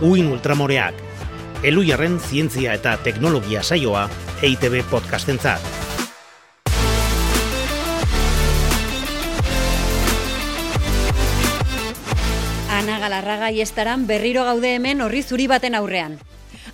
Uin Ultramoreak, Elujarren zientzia eta teknologia saioa EITB podcastentzat. Ana Galarraga iestaran berriro gaude hemen horri zuri baten aurrean.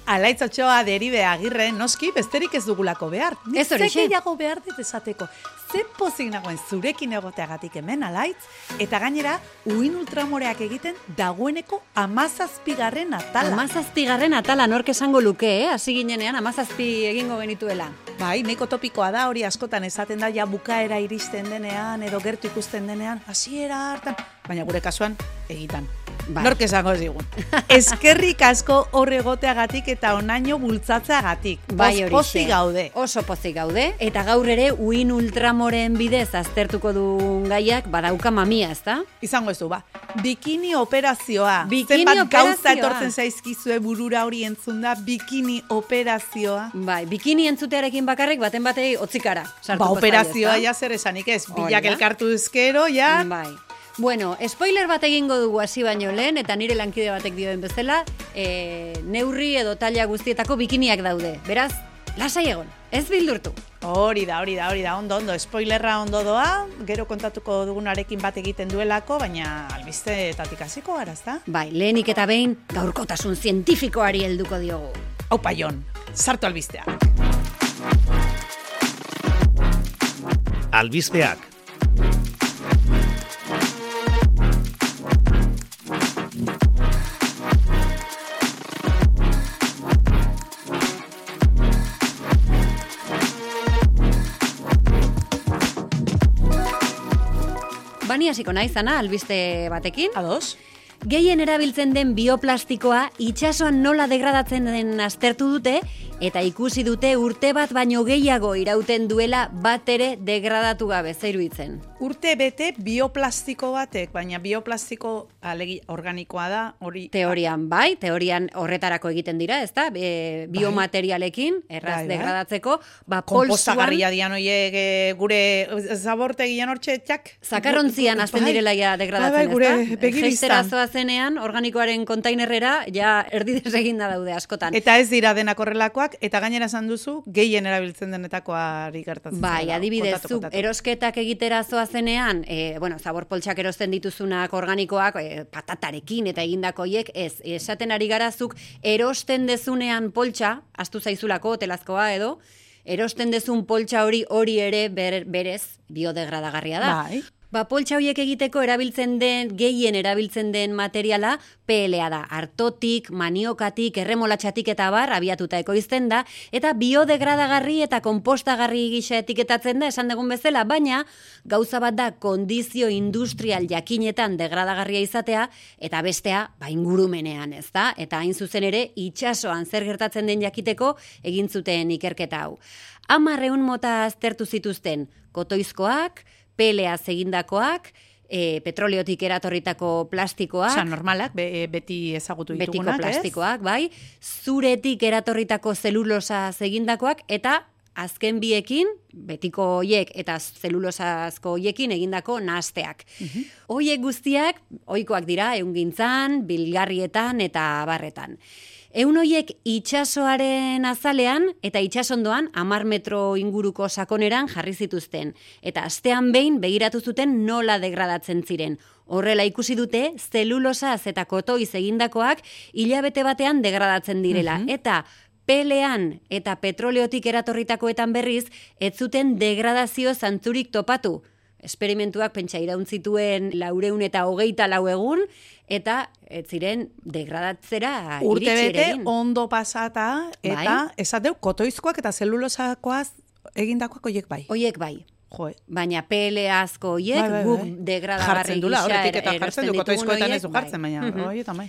Alaitzotxoa deribe agirre noski besterik ez dugulako behar. Ez hori gehiago behar dit esateko. Ze pozik nagoen zurekin egoteagatik hemen alaitz, eta gainera, uin ultramoreak egiten dagoeneko amazazpigarren atala. Amazazpigarren atala nork esango luke, eh? Hasi ginenean amazazpi egingo genituela. Bai, neko topikoa da hori askotan esaten da ja bukaera iristen denean edo gertu ikusten denean, hasiera hartan, baina gure kasuan egitan. Bai. Nork esango ez digun. Eskerrik asko horre egoteagatik eta onaino bultzatzeagatik. Bai hori pozik gaude. Oso pozik gaude. Eta gaur ere uin ultramoren bidez aztertuko du gaiak badauka mamia, ezta? Izango ez du, ba. Bikini operazioa. Bikini Zenbat gauza operazioa. etortzen zaizkizue burura hori entzun da, bikini operazioa. Bai, bikini entzutearekin bakarrik baten batei otzikara. Ba, operazioa ja zer esanik ez. Bilak elkartu ezkero, ja. Bai. Bueno, spoiler bat egingo dugu hasi baino lehen, eta nire lankide batek dioen bezala, e, neurri edo taila guztietako bikiniak daude. Beraz, lasai egon, ez bildurtu. Hori da, hori da, hori da, ondo, ondo, spoilerra ondo doa, gero kontatuko dugunarekin bat egiten duelako, baina albisteetatik hasiko gara, ezta? Bai, lehenik eta behin, gaurkotasun zientifikoari helduko diogu. Hau paion, sartu albistea. Albizpeak, Bani hasiko naizana albiste batekin. Ados? Gehien erabiltzen den bioplastikoa itsasoan nola degradatzen den aztertu dute eta ikusi dute urte bat baino gehiago irauten duela bat ere degradatu gabe zeiruitzen. Urte bete bioplastiko batek, baina bioplastiko alegi organikoa da, hori... Teorian bai, teorian horretarako egiten dira, ezta? E, biomaterialekin erraz Bai, bai. degradatzeko, ba polsuan dian oiek e, gure zabortegian hortxe, txak. Zakarrontzian hasten Bai. direla ja degradatzen, Bai, bai, gure begibistan. Zoazenean, organikoaren kontainerrera, ja erdi deseginda daude askotan. Eta ez dira denak horrelakoak, eta gainera esan duzu, gehien erabiltzen denetakoari gertatzen. Bai, zaiola. adibidez, Kontatu, kontatu. erosketak egitera zoazenean, e, bueno, zabor poltsak erosten dituzunak organikoak, e, patatarekin eta egindakoiek, ez, esaten ari gara zuk erosten dezunean poltsa, astu zaizulako, telazkoa edo, erosten dezun poltsa hori hori ere ber, berez biodegradagarria da. Bai. Ba, poltsa horiek egiteko erabiltzen den, gehien erabiltzen den materiala, PLA da. Artotik, maniokatik, erremolatxatik eta bar, abiatuta ekoizten da, eta biodegradagarri eta kompostagarri gisa etiketatzen da, esan dugun bezala, baina gauza bat da kondizio industrial jakinetan degradagarria izatea, eta bestea, ba, ingurumenean, ez da? Eta hain zuzen ere, itxasoan zer gertatzen den jakiteko, egin zuten ikerketa hau. Amarreun mota aztertu zituzten, kotoizkoak, peleaz egindakoak, e, petroleotik eratorritako plastikoak, Osa, normalak, be, e, beti ezagutu betiko ditugunak, plastikoak, bai, zuretik eratorritako zelulosa egindakoak eta azken biekin, betiko hoiek eta zelulosazko hoiekin egindako nahasteak. Hoiek guztiak, ohikoak dira, eungintzan, bilgarrietan eta barretan. Eun hoiek itxasoaren azalean eta itxasondoan amar metro inguruko sakoneran jarri zituzten. Eta astean behin begiratu zuten nola degradatzen ziren. Horrela ikusi dute zelulosaz eta kotoiz egindakoak hilabete batean degradatzen direla. Eta pelean eta petroleotik eratorritakoetan berriz, ez zuten degradazio zantzurik topatu. Esperimentuak pentsa iraun zituen laureun eta hogeita lau egun, eta ez ziren degradatzera Urte bete ondo pasata, eta Bai. esateu, kotoizkoak eta zelulosakoaz egindakoak oiek bai. Hoiek bai. Jo, Baina peleazko hoiek Bai, bai, guk bai. degradagarri jartzen dula, horretik eta jartzen du, kotoizkoetan ez du bai. jartzen, baina Mhm. horietan bai.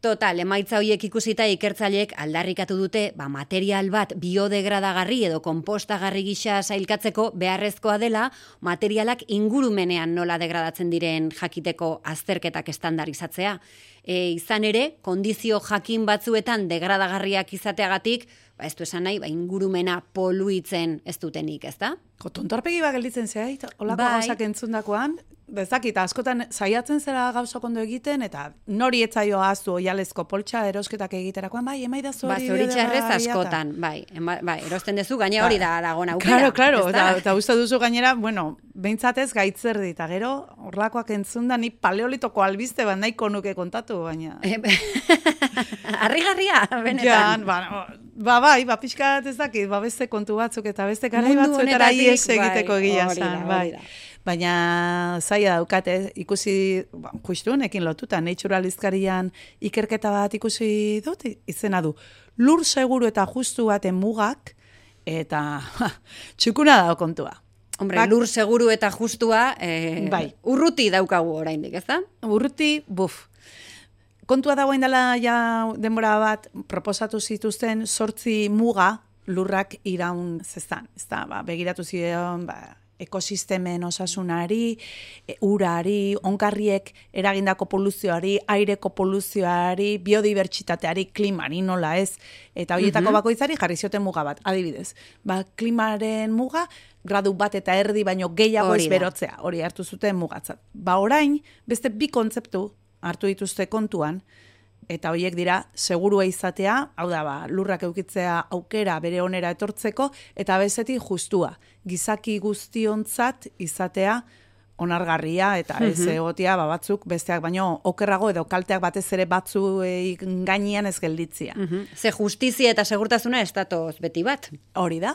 Total, emaitza hoiek ikusita ikertzaileek aldarrikatu dute, ba, material bat biodegradagarri edo kompostagarri gisa sailkatzeko beharrezkoa dela, materialak ingurumenean nola degradatzen diren jakiteko azterketak estandarizatzea. E, izan ere, kondizio jakin batzuetan degradagarriak izateagatik, ba, ez du esan nahi, ba, ingurumena poluitzen ez dutenik, ezta? Tontorpegi bat gelditzen zehait, olako Bai. gauzak entzundakoan, dezakit, askotan saiatzen zera gauza kondo egiten, eta nori etzaio aztu oialezko poltsa erosketak egiterakoan, bai, emaidazu Ba, hori. zoritxarrez bai, eta- askotan, bai, ema, bai, erosten dezu, gaina hori da dagoen aukera. Claro, claro, ezta? eta, eta uste duzu gainera, bueno, behintzatez gaitzerdi, eta gero, horlakoak entzun da, ni paleolitoko albiste bat nahiko nuke kontatu, baina... Harrigarria, benetan. Jan, ba, ba, bai, ba, pixka bat ez dakit, ba, beste kontu batzuk eta beste garai batzuetara honetatik, ies egiteko bai, egia da, zan, bai. da. Baina zaila daukate, ikusi, ba, justu honekin lotuta, naturalizkarian ikerketa bat ikusi dut, izena du. Lur seguru eta justu baten mugak, eta ha, txukuna da kontua. Hombre, Bak- lur seguru eta justua, eh, Bai. urruti daukagu oraindik, ez da? Urruti, buf. Kontua dagoen dela ja denbora bat proposatu zituzten sortzi muga lurrak iraun zezan. Ez da, ba, begiratu ziren, ba, ekosistemen osasunari, e, urari, onkarriek eragindako poluzioari, aireko poluzioari, biodibertsitateari, klimari nola ez. Eta horietako bakoitzari jarri zioten muga bat, adibidez. Ba, klimaren muga, gradu bat eta erdi baino gehiago ez berotzea, hori hartu zuten mugatzat. Ba orain, beste bi kontzeptu hartu dituzte kontuan, eta horiek dira segurua izatea, hau da ba, lurrak eukitzea aukera bere onera etortzeko, eta bezetik justua, gizaki guztiontzat izatea onargarria eta ez egotia ba, batzuk besteak baino okerrago edo kalteak batez ere batzuei gainean ez gelditzia. Mhm. Ze justizia eta segurtasuna estatoz beti bat. Hori da.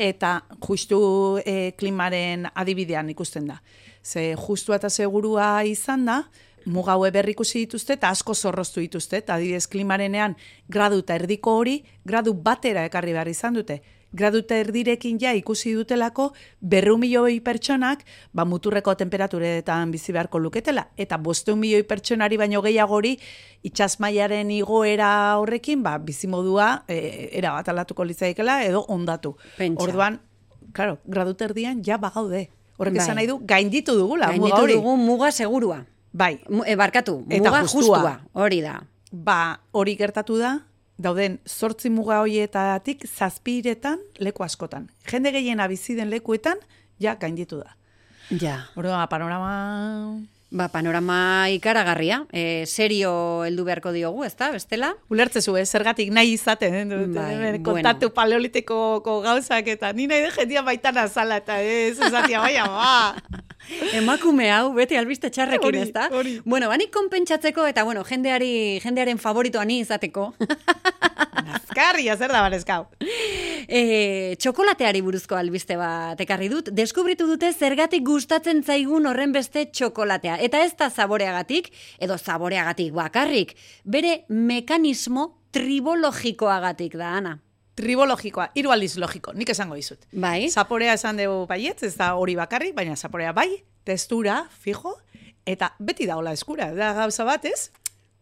Eta justu e, klimaren adibidean ikusten da. Ze justua eta segurua izan da, mugaue berrikusi dituzte eta asko zorroztu dituzte. Eta adibidez klimarenean gradu eta erdiko hori, gradu batera ekarri behar izan dute. Gradu eta erdirekin ja ikusi dutelako berru milioi pertsonak ba, muturreko temperaturetan bizi beharko luketela. Eta bosteun milioi pertsonari baino gehiagori itxasmaiaren igoera horrekin ba, bizimodua e, era bat aldatuko litzaikela edo ondatu. Pentsa. Orduan, claro, gradu erdian ja bagaude. Horrek Bai. esan nahi du, gainditu dugula, muga Gainditu hori. dugu muga segurua. Bai, E, barkatu, Eta muga justua. justua. Hori da. ba, hori gertatu da, dauden zortzi muga horietatik zazpiretan leku askotan. Jende gehiena bizi den lekuetan, ja gainditu da. Ja. Orduan, panorama... Ba, panorama ikaragarria. E, serio heldu beharko diogu, ezta? Bestela? Ulertzezu, eh? zergatik nahi izaten, eh? Bai, bueno. kontatu paleolitikoko gauzak eta ni nahi de jendia baitan azala eta ez, esatia, baina, ba. Emakume hau, beti albiste txarrekin, Hori, ezta? hori. Bueno, banik konpentsatzeko eta, bueno, jendeari, jendearen favoritoa ni izateko. Nazkarria, zer da barezkau. e, txokolateari buruzko albiste bat ekarri dut. Deskubritu dute zergatik gustatzen zaigun horren beste txokolatea. Eta ez da zaboreagatik, edo zaboreagatik bakarrik. Bere mekanismo tribologikoagatik da, Ana. Tribologikoa, hiru aldiz logiko, nik esango dizut. Bai? Zaporea esan dugu baietz, ez da hori bakarrik, baina zaporea bai, testura, fijo, eta beti da hola eskura, da gauza bat, ez?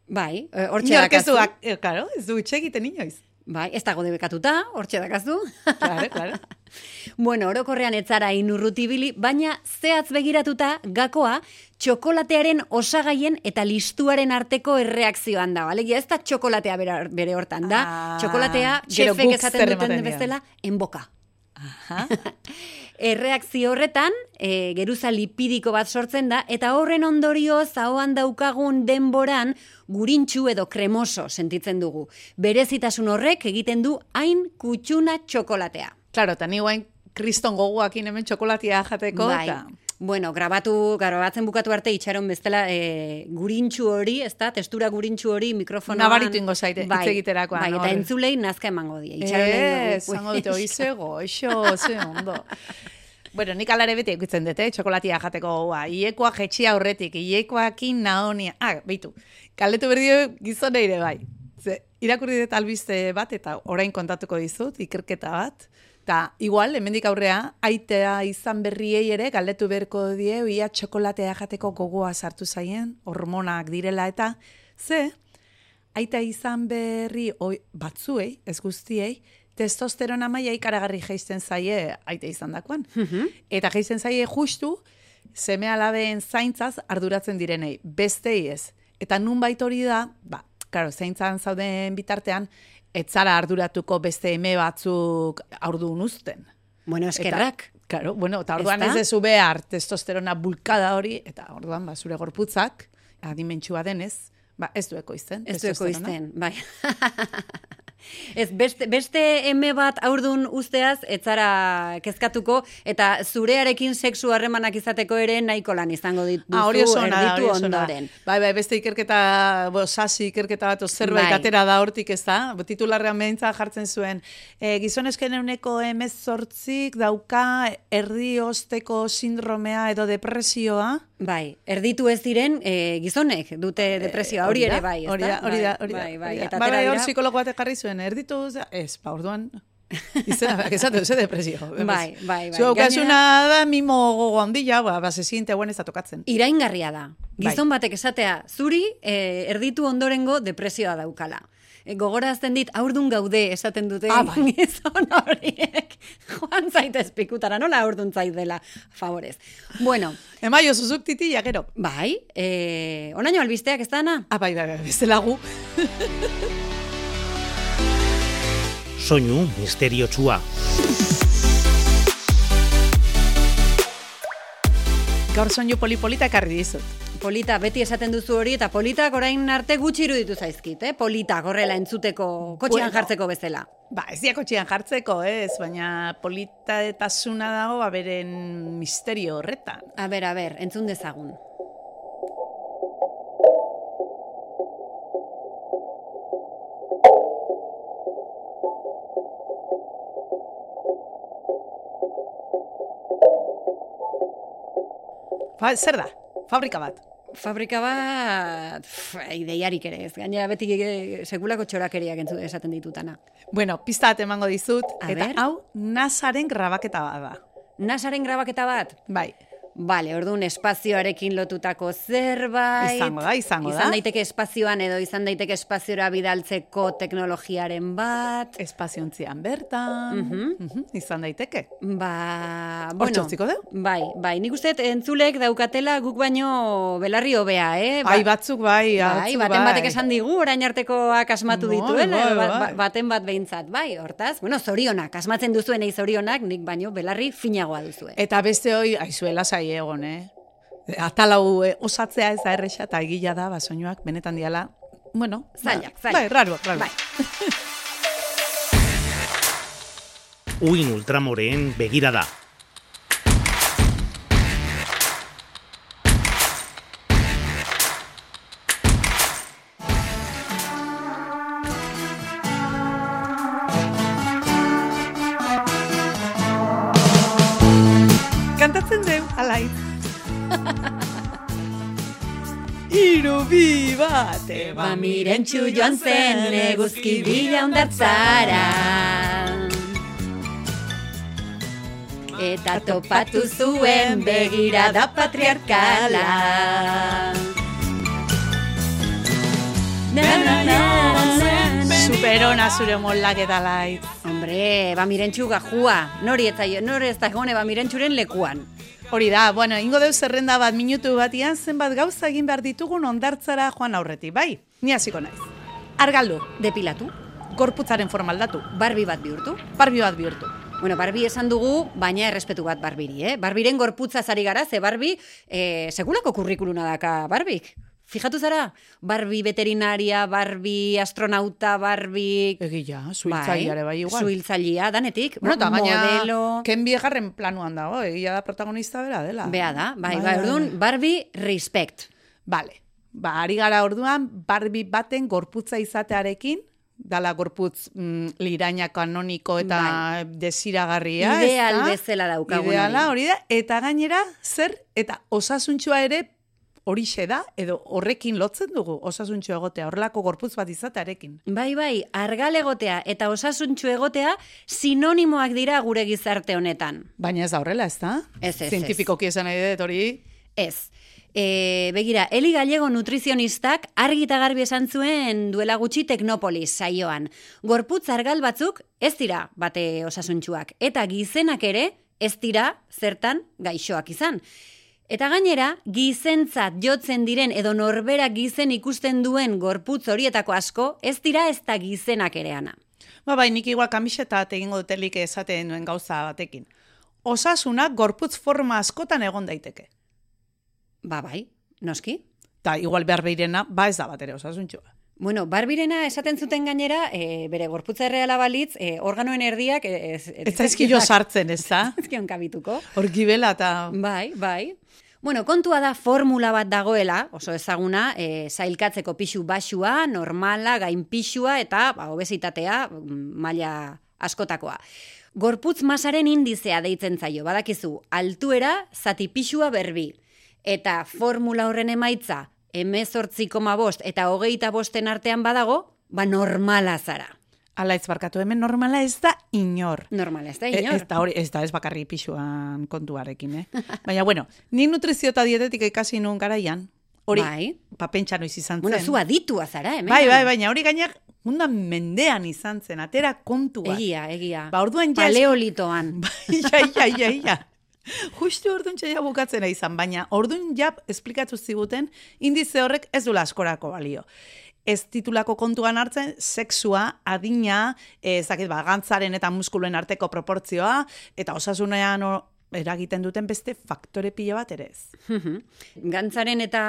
Bai, e, hortxe Inork ez dakazu. du, eh, ez du itxe egiten inoiz. Bai, ez dago debekatuta, hortxe dakazu. Claro, claro. bueno, orokorrean etzara inurrutibili, baina zehatz begiratuta gakoa txokolatearen osagaien eta listuaren arteko erreakzioan da. Alegia ez da txokolatea bere, bere hortan da. Ah, txokolatea, guk esaten duten bezala, enboka. Aha. Erreakzio horretan, e, geruza lipidiko bat sortzen da, eta horren ondorioz ahoan daukagun denboran gurintxu edo kremoso sentitzen dugu. Berezitasun horrek egiten du hain kutsuna txokolatea. Claro, eta ni guain kriston goguakin hemen txokolatia jateko, bai. eta... Bueno, grabatu, grabatzen bukatu arte itxaron bestela e, gurintxu hori, ez da, testura gurintxu hori mikrofonoan. Nabaritu ingo zaite, hitz egiterakoan, Bai, eta entzulei nazka emango die. Itxaron. Ez, zango dute, oize goxo, ze ondo. Bueno, nik alare beti ikutzen dute, eh, txokolatia jateko goa. Iekoa jetxia aurretik, iekoakin naonia. Ah, beitu, kaldetu berdio gizone ere bai. Ze, irakurri dut albiste bat, eta orain kontatuko dizut, ikerketa bat. Ta, igual, hemendik aurrea, aitea izan berriei ere, galdetu beharko die, ia txokolatea jateko gogoa sartu zaien, hormonak direla eta, ze, aita izan berri oi, batzuei, ez guztiei, testosterona maila ikaragarri jaisten zaie aite izan dakoan. Eta jaisten zaie justu, seme alaben zaintzaz arduratzen direnei, bestei ez. Eta nun hori da, ba, karo, zaintzan zauden bitartean, etzara arduratuko beste eme batzuk aurdun uzten. Bueno, eskerrak. Claro, bueno, eta orduan ez dezu behar testosterona bulkada hori, eta orduan ba, zure gorputzak, adimentsua denez, ba, ez du ekoizten. Ez du ekoizten, bai. Ez, beste, beste eme bat aurdun usteaz, ez zara kezkatuko, eta zurearekin sexu harremanak izateko ere nahiko lan izango ditu Ah, hori oso ona da, erditu hori ondoren. Bai, bai, beste ikerketa, bo, sasi ikerketa bat, zerbait Bai. atera da hortik ez da, titularrean behintza jartzen zuen, e, gizonezken euneko emezortzik dauka erdi osteko sindromea edo depresioa, Bai, erditu ez diren e, gizonek dute depresioa, hori ere bai, ez Hori da, hori da, hori da. Bai, bai, da. eta Bai, bai, hor psikologo batek jarri zuen, erditu, ez, ba, orduan, izena, esaten, ze depresio. Bai, bai, bai. Zu haukazuna Gainera- da mimo gogo handila, ba, ba, se siente buen ez da tokatzen. Iraingarria da. Bai. Gizon batek esatea, zuri e, erditu ondorengo depresioa daukala. E, gogorazten dit, aurdun gaude esaten dute Ah, bai. gizon horiek. Joan zaitez pikutara, nola aurdun zait dela, favorez. Bueno, Emaio, zuzuk titila, gero. bai, e, onaino albisteak ez dana? Ah, bai, bai, bai, bestela gu. Soinu misteriotsua. Gaur soinu polipolita ekarri dizut. Polita, beti esaten duzu hori, eta politak orain arte gutxi iruditu zaizkit, eh? Politak horrela entzuteko, kotxean Bueno. jartzeko bezala. Ba, ez diako txian jartzeko, ez, baina politatasuna dago, ba, beren misterio horretan. A ber, a ber, entzun dezagun. Ba, zer da? Fabrika bat. Fabrika bat, ideiarik ere ez. Gainera beti eh, sekulako txorakeriak entzu esaten ditutana. Bueno, pista bat emango dizut, A eta ber. hau nasaren grabaketa bat da. Nasaren grabaketa bat? Bai, Bale, orduan espazioarekin lotutako zerbait. Izango da, izango da. Izan daiteke espazioan edo izan daiteke espaziora bidaltzeko teknologiaren bat. espaziontzian bertan, mhm, izan daiteke. Ba, bueno. utziko deu? Bai, bai, nik uste entzulek daukatela guk baino belarri hobea, eh? Ba- Bai, batzuk bai, Bai, batzuk baten bai. batek esan digu, orain artekoak asmatu Bai, dituela, bai, ba- bai. ba- baten bat behintzat, bai, hortaz. Bueno, zorionak, asmatzen duzuenei zorionak, nik baino belarri finagoa duzue. Eta beste hoi, aizuela zai egon, eh? Atalau eh, osatzea ez da erresa eta egila da, ba, soinuak benetan diala, bueno, Zailak, ba, zailak. Bai, raro, raro. Bai. Uin ultramoreen begirada. Kantatzen deu, alai. Iru bi bate Ba mirentxu joan zen eguzki bila ondartzara. Eta topatu zuen begirada patriarkala. Na, na, na, na, na. Superona zure mollak eta lait. Hombre, ba mirentxu gajua. Nori eta nori ez da gone ba mirentxuren lekuan. Hori da, bueno, ingo deu zerrenda bat minutu batian zenbat gauza egin behar ditugun ondartzara joan aurretik, bai? Ni hasiko naiz. Argaldu, Depilatu, gorputzaren formaldatu, barbi bat bihurtu. barbi bat bihurtu. Bueno, Barbie esan dugu, baina errespetu bat Barbiri, eh? Barbiren gorputza zari gara, ze Barbie, eh, sekulako kurrikuluna daka Barbik. Fijatu zara? Barbie veterinaria, Barbie astronauta, Barbie... Egia, zuhiltzaileare bai igual. Zuhiltzailea, danetik. Bueno, gaina, modelo... ken biegarren planuan dago, egia da protagonista bera dela. Bea da, bai, bai, orduan, Barbie respect. Bale, ba, ari gara orduan, Barbie baten gorputza izatearekin, dala gorputz mm, liraina kanoniko eta desiragarria. Ideal ezta? bezala daukagun Ideala hori da, eta gainera, zer, eta osasuntxua ere horixe da, edo horrekin lotzen dugu osasuntxu egotea, horrelako gorputz bat izatearekin. Bai, bai, argal egotea eta osasuntxu egotea sinonimoak dira gure gizarte honetan. Baina ez da horrela, ez da? Ez, ez, ez. Zientifikoki esan nahi dut hori, Ez. E, begira, Eli Gallego nutrizionistak argi eta garbi esan zuen duela gutxi Teknopolis saioan. Gorputz argal batzuk ez dira bate osasuntxuak eta gizenak ere ez dira zertan gaixoak izan. Eta gainera, gizentzat jotzen diren edo norbera gizen ikusten duen gorputz horietako asko, ez dira ez da gizenak ere ana. Ba, bai, nik igual kamiseta egingo dutelik esaten duen gauza batekin. osasuna gorputz forma askotan egon daiteke. Ba, bai, noski. Ta igual behar behirena, ba ez da bat ere osasuntxua. Bueno, barbirena esaten zuten gainera, e, bere gorputza erreala balitz, e, organoen erdiak... E, ez, Ez zaizkio sartzen, ez da? Ezkion kabituko. Hor gibela eta... Bai, bai. Bueno, kontua da formula bat dagoela, oso ezaguna, e, zailkatzeko pixu basua, normala, gain pixua eta ba, obesitatea mm, maila askotakoa. Gorputz masaren indizea deitzen zaio, badakizu, altuera, zati pixua berbi. Eta formula horren emaitza, emezortzi koma bost eta hogeita bosten artean badago, ba normala zara. Ala ez barkatu hemen normala ez da inor. Normala, ez da, E, inor? ez da hori, ez da ez bakarri pixuan kontuarekin, eh? Baina, bueno, ni nutrizio eta dietetik ikasi nun garaian, hori, Bai. pa pentsa noiz izan zen. Bueno, zu aditua zara, hemen. bai, bai, baina hori gainak mundan mendean izan zen, atera kontua. Egia, egia. Ba, orduan ja... Paleolitoan. ja, ja, ja, ja. Justu orduan txaila bukatzena izan, baina orduan ja esplikatu ziguten indize horrek ez dula askorako balio. Ez titulako kontuan hartzen, sexua, adina, eh, ez dakit, ba, gantzaren eta muskuluen arteko proportzioa, eta osasunean eragiten duten beste faktore pila bat ere ez. Gantzaren eta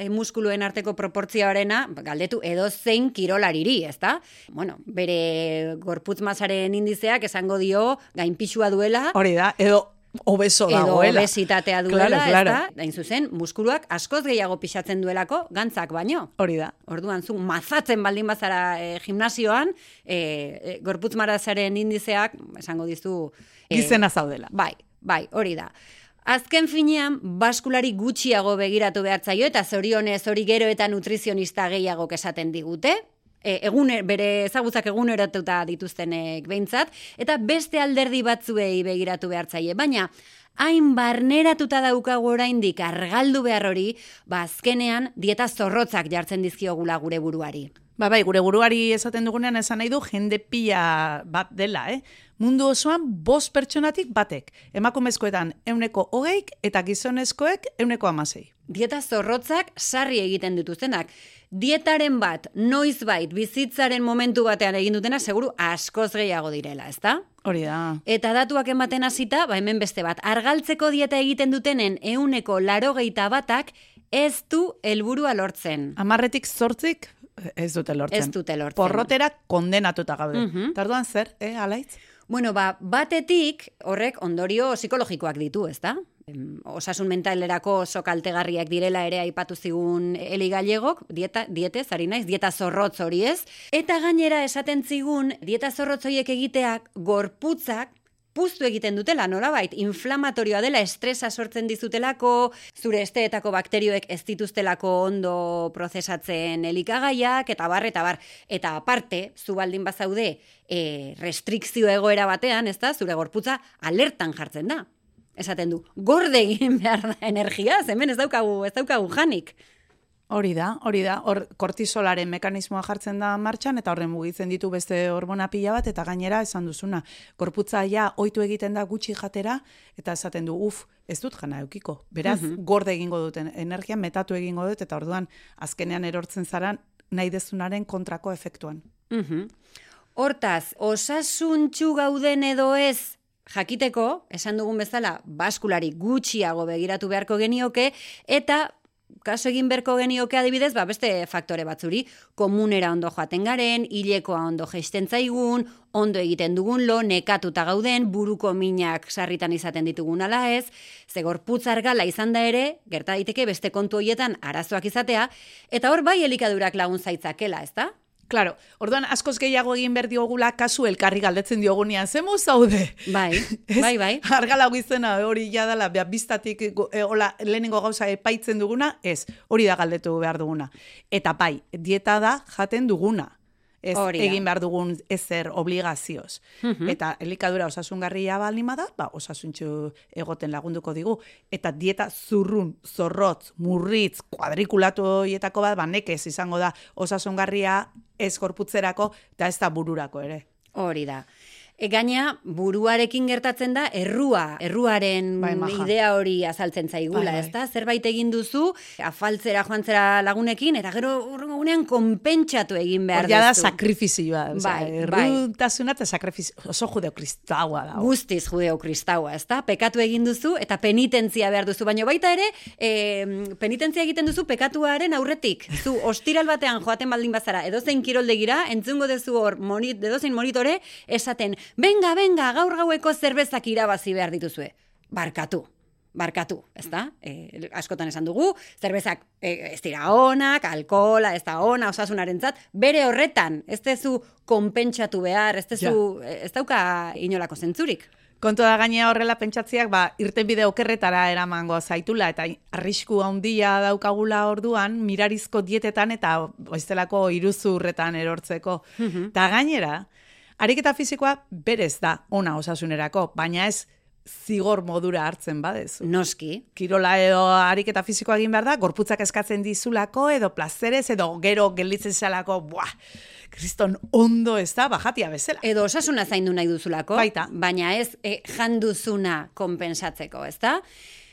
e, muskuluen arteko proportzioarena, ba, galdetu edo zein kirolariri, ezta? Bueno, bere gorputz masaren indizeak esango dio gainpixua duela, Hori da, edo obeso edo dagoela. obesitatea duela, Claro, claro. ezta? Hain zuzen, muskuluak askoz gehiago pixatzen duelako gantzak baino. Hori da. Orduan zu mazatzen baldin bazara e, gimnasioan, e, e, gorputz marazaren indizeak esango dizu e, Gizena zaudela. Bai, bai, hori da. Azken finean, baskulari gutxiago begiratu behar zaio, eta zorionez hori gero eta nutrizionista gehiago esaten digute, e, egun, bere ezagutzak eguneratuta dituztenek behintzat, eta beste alderdi batzuei begiratu behar zaie. Baina, hain barneratuta daukagu oraindik argaldu behar hori, ba azkenean dieta zorrotzak jartzen dizkiogula gure buruari. Ba, bai, gure buruari esaten dugunean esan nahi du jende pila bat dela, eh? Mundu osoan bost pertsonatik batek. Emakumezkoetan euneko hogeik eta gizonezkoek euneko amasei. Dieta zorrotzak sarri egiten dituztenak. Dietaren bat, noizbait, bizitzaren momentu batean egin dutena, seguru askoz gehiago direla, ezta? Hori da. Eta datuak ematen hasita, ba hemen beste bat, argaltzeko dieta egiten dutenen euneko larogeita batak ez du helburua lortzen. Amarretik zortzik ez dute lortzen. Ez dute lortzen. Porrotera kondenatuta gaude. Mhm. Tarduan zer, eh, alaitz? Bueno, ba, batetik horrek ondorio psikologikoak ditu, ezta? Osasun mentalerako oso kaltegarriak direla ere aipatu zigun Eli Gallegok, dieta, dietez, ari naiz, dieta zorrotz hori ez. Eta gainera esaten zigun, dieta zorrotz horiek egiteak gorputzak puztu egiten dutela, nolabait, inflamatorioa dela, estresa sortzen dizutelako, zure esteetako bakterioek ez dituztelako ondo prozesatzen elikagaiak, eta bar, eta bar. Eta aparte, zu baldin bazaude, e, restrikzio egoera batean, ez da, zure gorputza alertan jartzen da. Esaten du, gorde egin behar da energia, hemen ez daukagu, ez daukagu janik. Hori da, hori da. Hor kortisolaren mekanismoa jartzen da martxan eta horren mugitzen ditu beste hormona pila bat eta gainera esan duzuna. Gorputza ja ohitu egiten da gutxi jatera eta esaten du, uf, ez dut jana eukiko. Beraz, gorde egingo duten energia metatu egingo dut eta orduan azkenean erortzen zaran nahi dezunaren kontrako efektuan. Mhm. Hortaz, osasuntxu gauden edo ez jakiteko, esan dugun bezala, baskulari gutxiago begiratu beharko genioke, eta kaso egin beharko genioke adibidez, ba, beste faktore batzuri, komunera ondo joaten garen, hilekoa ondo geisten zaigun, ondo egiten dugun lo, nekatuta gauden, buruko minak sarritan izaten ditugun ala ez, ze gorputz argala izan da ere, gerta daiteke beste kontu hoietan arazoak izatea, eta hor bai elikadurak lagun zaitzakela, ezta? Claro, orduan askoz gehiago egin behar diogula kasu elkarri galdetzen diogunean, zemo zaude? Bai, bai, bai. Argala izena hori jadala, biztatik e, hola, lehenengo gauza epaitzen duguna, ez, hori da galdetu behar duguna. Eta bai, dieta da jaten duguna. Ez Hori da. egin behar dugun ezer obligazioz. Eta elikadura osasungarria baldin bada, ba, osasuntxu egoten lagunduko digu. Eta dieta zurrun, zorrotz, murritz, kuadrikulatu horietako bat, ba, nekez izango da osasungarria ez gorputzerako, eta ez da bururako ere. Hori da. Gaina buruarekin gertatzen da errua, erruaren Bai, idea hori azaltzen zaigula, Bai, bai. ezta? Zerbait egin duzu, afaltzera joantzera lagunekin eta gero urrengo egunean konpentsatu egin behar ja da duzu. sakrifizioa, Bai, bai. errutasuna eta sakrifizio, oso judeo kristaua da. Guztiz judeo kristaua, ezta? Pekatu egin duzu eta penitentzia behar duzu, baina baita ere, e, penitentzia egiten duzu pekatuaren aurretik. Zu ostiral batean joaten baldin bazara, edozein kiroldegira, entzungo dezu hor, monit, edozein monitore, esaten, benga, benga, gaur gaueko zerbezak irabazi behar dituzue. Barkatu. Barkatu, ezta? E, askotan esan dugu, zerbezak e, ez dira onak, alkohola, ez da ona, osasunarentzat, bere horretan, ez dezu konpentsatu behar, ez dezu, ez dauka inolako zentzurik. Kontu da gainea horrela pentsatziak, ba, irtenbide okerretara eramango zaitula, eta arrisku handia daukagula orduan, mirarizko dietetan eta oiztelako iruzurretan erortzeko. Eta gainera, ariketa fisikoa berez da ona osasunerako, baina ez zigor modura hartzen badezu. Noski. Kirola edo ariketa fisikoa egin behar da, gorputzak eskatzen dizulako, edo plazerez, edo gero gelditzen zelako, buah, kriston ondo ez da, bajatia bezala. Edo osasuna zaindu nahi duzulako, Baita. baina ez e, janduzuna konpensatzeko, ezta?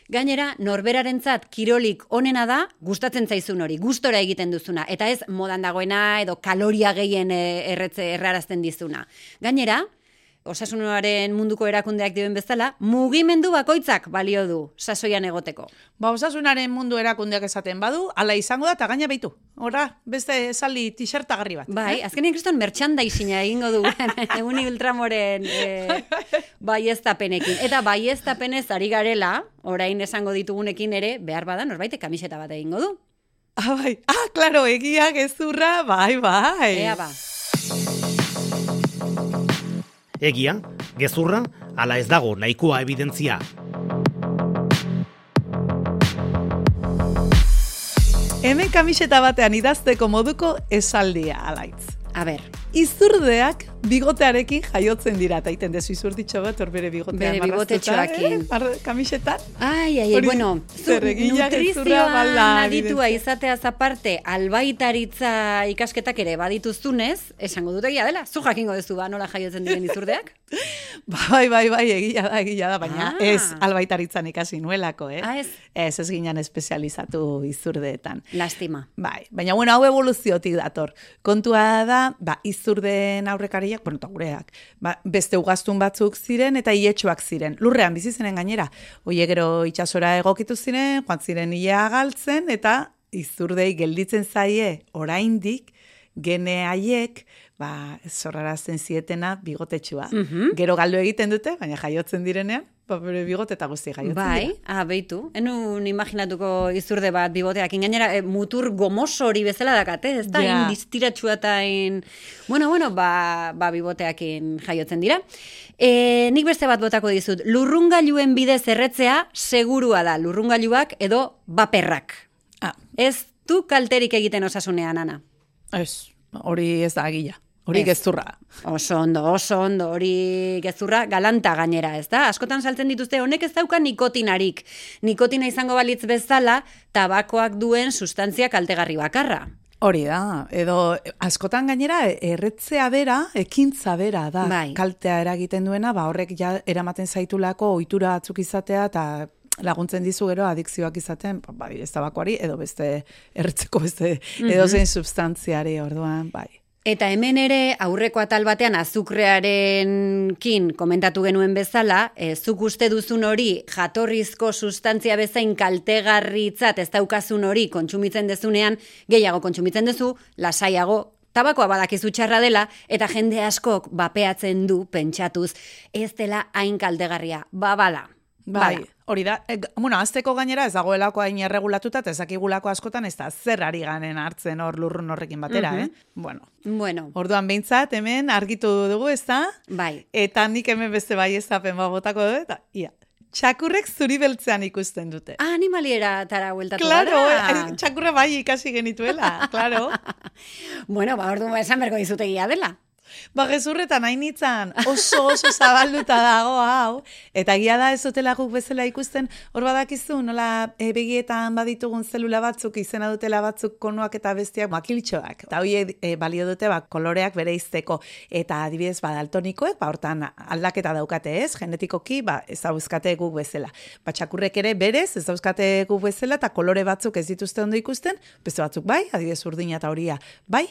Gainera, norberarentzat kirolik onena da, gustatzen zaizun hori, gustora egiten duzuna, eta ez modan dagoena edo kaloria gehien e, erretze errarazten dizuna. Gainera, osasunaren munduko erakundeak dioen bezala, mugimendu bakoitzak balio du sasoian egoteko. Ba, osasunaren mundu erakundeak esaten badu, ala izango da, eta gaina beitu. Horra, beste esaldi t-shirtagarri bat. Bai, azkenean kriston merchandising egingo du Eguni Ultramoren e, baieztapenekin. Eta baieztapenez ari garela, orain esango ditugunekin ere, behar bada norbait kamiseta bat egingo du. Ah, bai. Ah, klaro, egia, gezurra, bai, bai. Ea ba. Egia, gezurra, ala ez dago nahikoa evidentzia. Hemen kamiseta batean idazteko moduko esaldia, alaitz. A ber, Izurdeak bigotearekin jaiotzen dira, eta iten dezu izurditxo bat, hor bere bigotean Bere bigotetxoakin. eh, mar- kamisetan. ai, ai, Hori bueno, zu nutrizioan aditua izateaz aparte, albaitaritza ikasketak ere badituztunez, esango dut egia dela, zu jakingo dezu ba, nola jaiotzen diren izurdeak? Bai, bai, bai, egia da, egia da, baina Ah. ez albaitaritzan ikasi nuelako, eh? Ah, ez? Ez, ez ginen espezializatu izurdeetan. Lastima. Bai, baina bueno, hau evoluziotik dator. Kontua da, ba, izurdeen aurrekariak, bueno, eta gureak, ba, beste ugaztun batzuk ziren eta ietxoak ziren. Lurrean bizi zenen gainera. Oie gero itxasora egokitu ziren, joan ziren ia galtzen, eta izurdei gelditzen zaie oraindik gene haiek, ba, zorrarazten zietena bigotetxua. Gero galdu egiten dute, baina jaiotzen direnean, ba, bere bigote eta guzti jaiotzen Bai, dira. ah, beitu. Enun imaginatuko izurde bat biboteakin. Gainera, e, mutur gomoso hori bezala dakate, ez da? Ja. In distiratsua eta in... Bueno, bueno, ba, ba biboteakin jaiotzen dira. E, nik beste bat botako dizut. Lurrungailuen bidez erretzea segurua da. Lurrungailuak edo baperrak. Ah, Ez du kalterik egiten osasunean, Ana. ez, hori ez da agila. Hori Ez. gezurra. Oso ondo, oso ondo, hori gezurra galanta gainera, ez da? Askotan saltzen dituzte, honek ez dauka nikotinarik. Nikotina izango balitz bezala, tabakoak duen sustantzia kaltegarri bakarra. Hori da, edo askotan gainera erretzea bera, ekintza bera da. Bai. Kaltea eragiten duena, ba horrek ja eramaten zaitulako ohitura batzuk izatea eta laguntzen dizu gero adikzioak izaten, ba, bai, ez tabakoari edo beste erretzeko beste edozein substantziari orduan, bai. Eta hemen ere aurreko atal batean azukrearenkin komentatu genuen bezala, e, zuk uste duzun hori jatorrizko sustantzia bezain kaltegarritzat ez daukazun hori kontsumitzen dezunean, gehiago kontsumitzen duzu, lasaiago tabakoa badakizu txarra dela, eta jende askok bapeatzen du pentsatuz, ez dela hain kaltegarria, babala. Bai, Bala. hori da. E, bueno, azteko gainera ez dagoelako hain erregulatuta eta ez dakigulako askotan ez da zer ari ganen hartzen hor lurrun horrekin batera, eh? Bueno, Bueno, orduan behintzat hemen argitu dugu, ez da? bai. Eta nik hemen beste bai ezapen bat botako dut, eta ia, txakurrek zuri beltzean ikusten dute. Ah, animaliera tara hueltatu Claro, gara. eh, txakurra bai ikasi genituela, claro. Bueno, ba, ordu esan berko dizutegia dela. Ba, gezurretan hain nintzen oso oso zabalduta dago hau, eta gia da ez dutela guk bezala ikusten, hor badakizu, nola e, begietan baditugun zelula batzuk, izena dutela batzuk konuak eta bestiak makiltxoak. Eta hoi e, balio dute ba, koloreak bere izteko, eta adibidez ba, daltonikoek, ba, hortan aldaketa daukate ez, genetikoki, ba, ez dauzkate guk bezala. Ba, txakurrek ere berez, ez dauzkate guk bezala, eta kolore batzuk ez dituzte ondo ikusten, beste batzuk bai, adibidez urdina eta horia bai,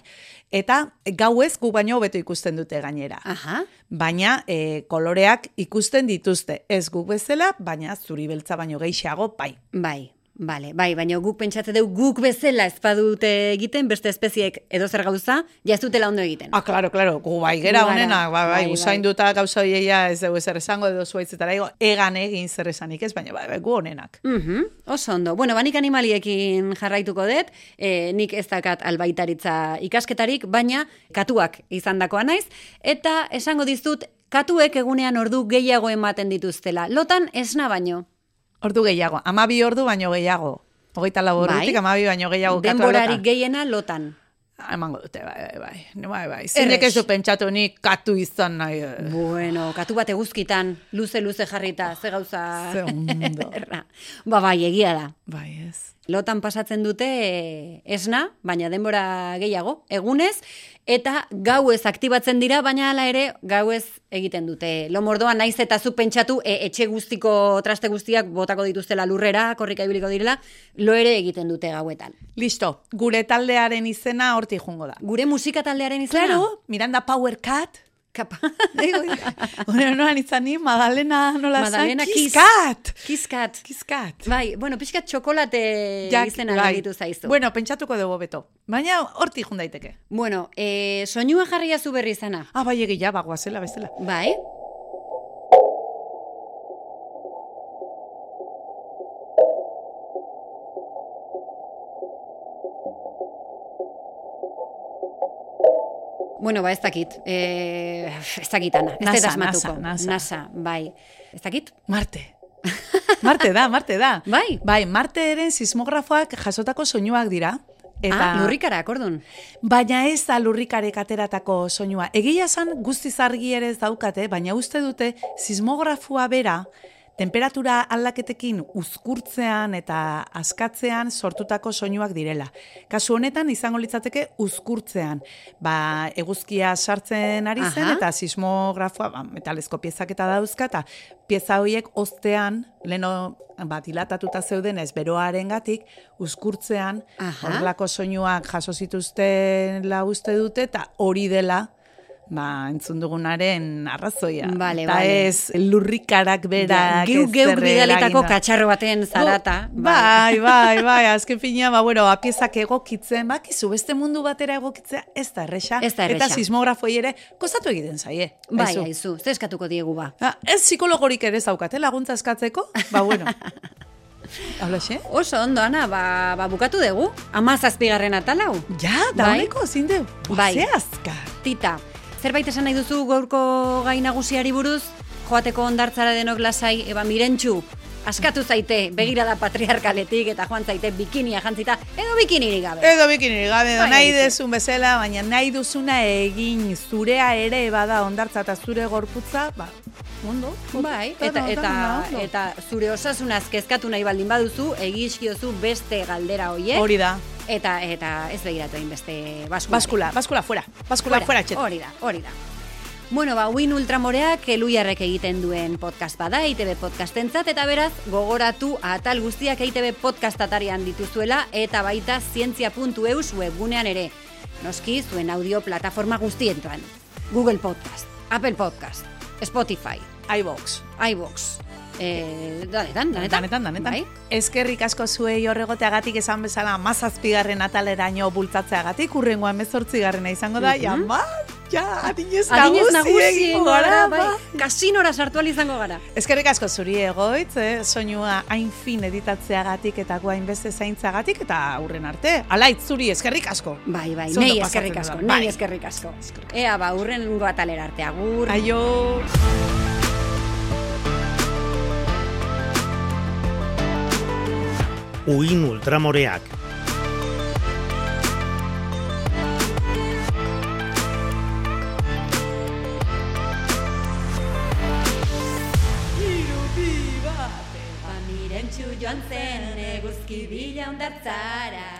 eta gauez gu baino hobeto ikusten dute gainera. Aha. Baina e, koloreak ikusten dituzte, ez guk bezala, baina zuri beltza baino gehiago bai. Bai, Bale, bai, baina guk pentsatze dugu guk bezala ez badute egiten, beste espeziek edo zer gauza, ja ez dutela ondo egiten. Ah, claro, claro, gu bai gera honena, bai, bai, bai, usainduta gauza hoieia ez dugu ezer esango edo zuaitzetara igo, egan egin zer esanik ez, baina bai, bai, gu honenak. Mhm, oso ondo. Bueno, banik animaliekin jarraituko dut, e, nik ez dakat albaitaritza ikasketarik, baina katuak izandakoa naiz, eta esango dizut, katuek egunean ordu gehiago ematen dituztela. Lotan esna baino. Ordu gehiago, amabi ordu baino gehiago. Hogeita lau ordutik, Bai. amabi baino gehiago. Denborarik gehiena lotan. Emango dute, bai, bai, bai, bai, bai. Zeinek ez du pentsatu nik katu izan nahi. eh. Bueno, katu bat eguzkitan, luze-luze jarrita, ze gauza... Ze ondo. Ba, bai, egia da. Bai, ez. Lotan pasatzen dute eh, esna, baina denbora gehiago, egunez, eta gauez aktibatzen dira, baina hala ere gauez egiten dute. Lomordoa naiz eta zu pentsatu e, etxe guztiko traste guztiak botako dituztela lurrera, korrika ibiliko direla, lo ere egiten dute gauetan. Listo, gure taldearen izena horti jungo da. Gure musika taldearen izena? Claro, Miranda Power Cat. Kapa. Hore noan izan ni, Madalena nola Madalena zan? Kiskat! Kiskat. Kiskat. Bai, bueno, pixkat txokolate Jak- izena bai. zaizu. Bueno, pentsatuko dugu beto. Baina horti jun daiteke. Bueno, e, soinua jarria zu berri izana. Ah, bai egia, bagoazela bezala. Bai. Bueno, ba, ez dakit. E, ez dakit, Ana. Ez NASA, asmatuko. NASA, NASA. bai. Ez dakit? Marte. Marte da, Marte da. Bai. Bai, Marteeren sismografoak jasotako soinuak dira. Eta... Ah, lurrikara, akordun. Baina ez da lurrikarek ateratako soinua. Egia esan guztiz argi ere ez daukate, baina uste dute sismografua bera temperatura aldaketekin uzkurtzean eta askatzean sortutako soinuak direla. Kasu honetan izango litzateke uzkurtzean. Ba, eguzkia sartzen ari zen Aha. eta sismografoa ba, metalezko piezak eta dauzka eta pieza horiek ostean, leno ba, dilatatuta zeudenez beroaren gatik, uzkurtzean horrelako soinuak jaso zituzten la uste dute eta hori dela ba, entzun dugunaren arrazoia. Bale, eta bale. ez lurrikarak berak. Geu, ez geuk zer bidalitako katxarro baten zarata. Bai, bai, bai, azken fina, ba, bueno, apiezak egokitzen, bakizu, beste mundu batera egokitzea, ez da erresa. Ez da erresa. Eta sismografoi ere, kostatu egiten zaie. Bai, aizu. aizu, ze eskatuko diegu ba. Ah, ez psikologorik ere zaukate, laguntza eskatzeko, ba, bueno. Hablaxe? Oso ondo, Ana, ba, ba bukatu dugu. Ama zazpigarren atalau. Ja, Bai. dauneko, zinde, Bai. bai. azkar. Tita, zerbait esan nahi duzu gaurko gai nagusiari buruz? Joateko ondartzara denok lasai, eba mirentxu, askatu zaite, begirada patriarkaletik eta joan zaite bikinia jantzita, edo bikinirik gabe. Edo bikini gabe, edo Bai, nahi dezun bezala, baina nahi duzuna egin. Zurea ere bada ondartza eta zure gorputza, ba, ondo. Bai, ondo, eta, ondo, eta, ondo. eta zure osasunaz kezkatu nahi baldin baduzu, egizkiozu beste galdera hoiek, Hori da. eta, eta ez begiratu egin beste baskula. Baskula, baskula fuera. Baskula fuera, etxet. Hori da, hori da. Bueno, ba, Win Ultramoreak eluiarrek egiten duen podcast bada, EITB podcastentzat, eta beraz, gogoratu atal guztiak EITB podcast atarian dituzuela, eta baita zientzia.eus webgunean ere. Noski, zuen audio plataforma guztientuan. Google Podcast, Apple Podcast, Spotify, iVox. iVoox, eh, danetan, danetan. Danetan, danetan. Bai? Eskerrik asko zuei horregoteagatik esan bezala mazazpigarren ataleraino bultzatzeagatik, urrengoa emezortzigarrena izango da, ja, Mhm. ba, ja, adinez Adinez nagusi gara, gara, bai, ba. kasinora sartu izango gara. Eskerrik asko zuri egoitz, eh? soinua hain fin editatzeagatik eta guain beste zaintzagatik eta aurren arte. Alaitz zuri eskerrik asko. Bai, bai, nei eskerrik asko, nei Bai. eskerrik asko. Ea, ba, urrengo atalera arte, agur. Aio. uin ultramoreak. Irubi bat, bamiren txu joan zen, eguzki bila ondartzara.